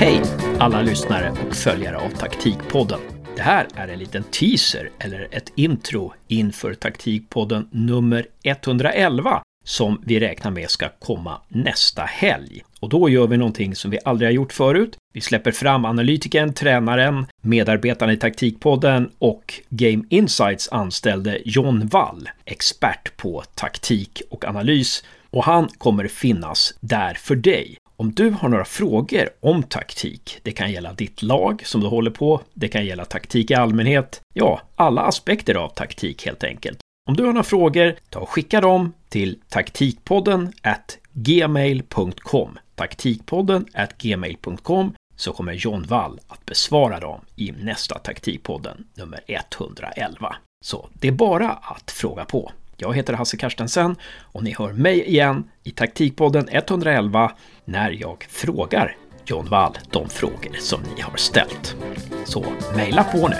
Hej alla lyssnare och följare av Taktikpodden. Det här är en liten teaser eller ett intro inför Taktikpodden nummer 111 som vi räknar med ska komma nästa helg. Och då gör vi någonting som vi aldrig har gjort förut. Vi släpper fram analytikern, tränaren, medarbetaren i Taktikpodden och Game Insights anställde John Wall, expert på taktik och analys. Och han kommer finnas där för dig. Om du har några frågor om taktik, det kan gälla ditt lag som du håller på, det kan gälla taktik i allmänhet, ja, alla aspekter av taktik helt enkelt. Om du har några frågor, ta och skicka dem till taktikpodden gmail.com. Taktikpodden gmail.com så kommer John Wall att besvara dem i nästa Taktikpodden nummer 111. Så det är bara att fråga på. Jag heter Hasse Karstensen och ni hör mig igen i Taktikpodden 111 när jag frågar John Wall de frågor som ni har ställt. Så mejla på nu!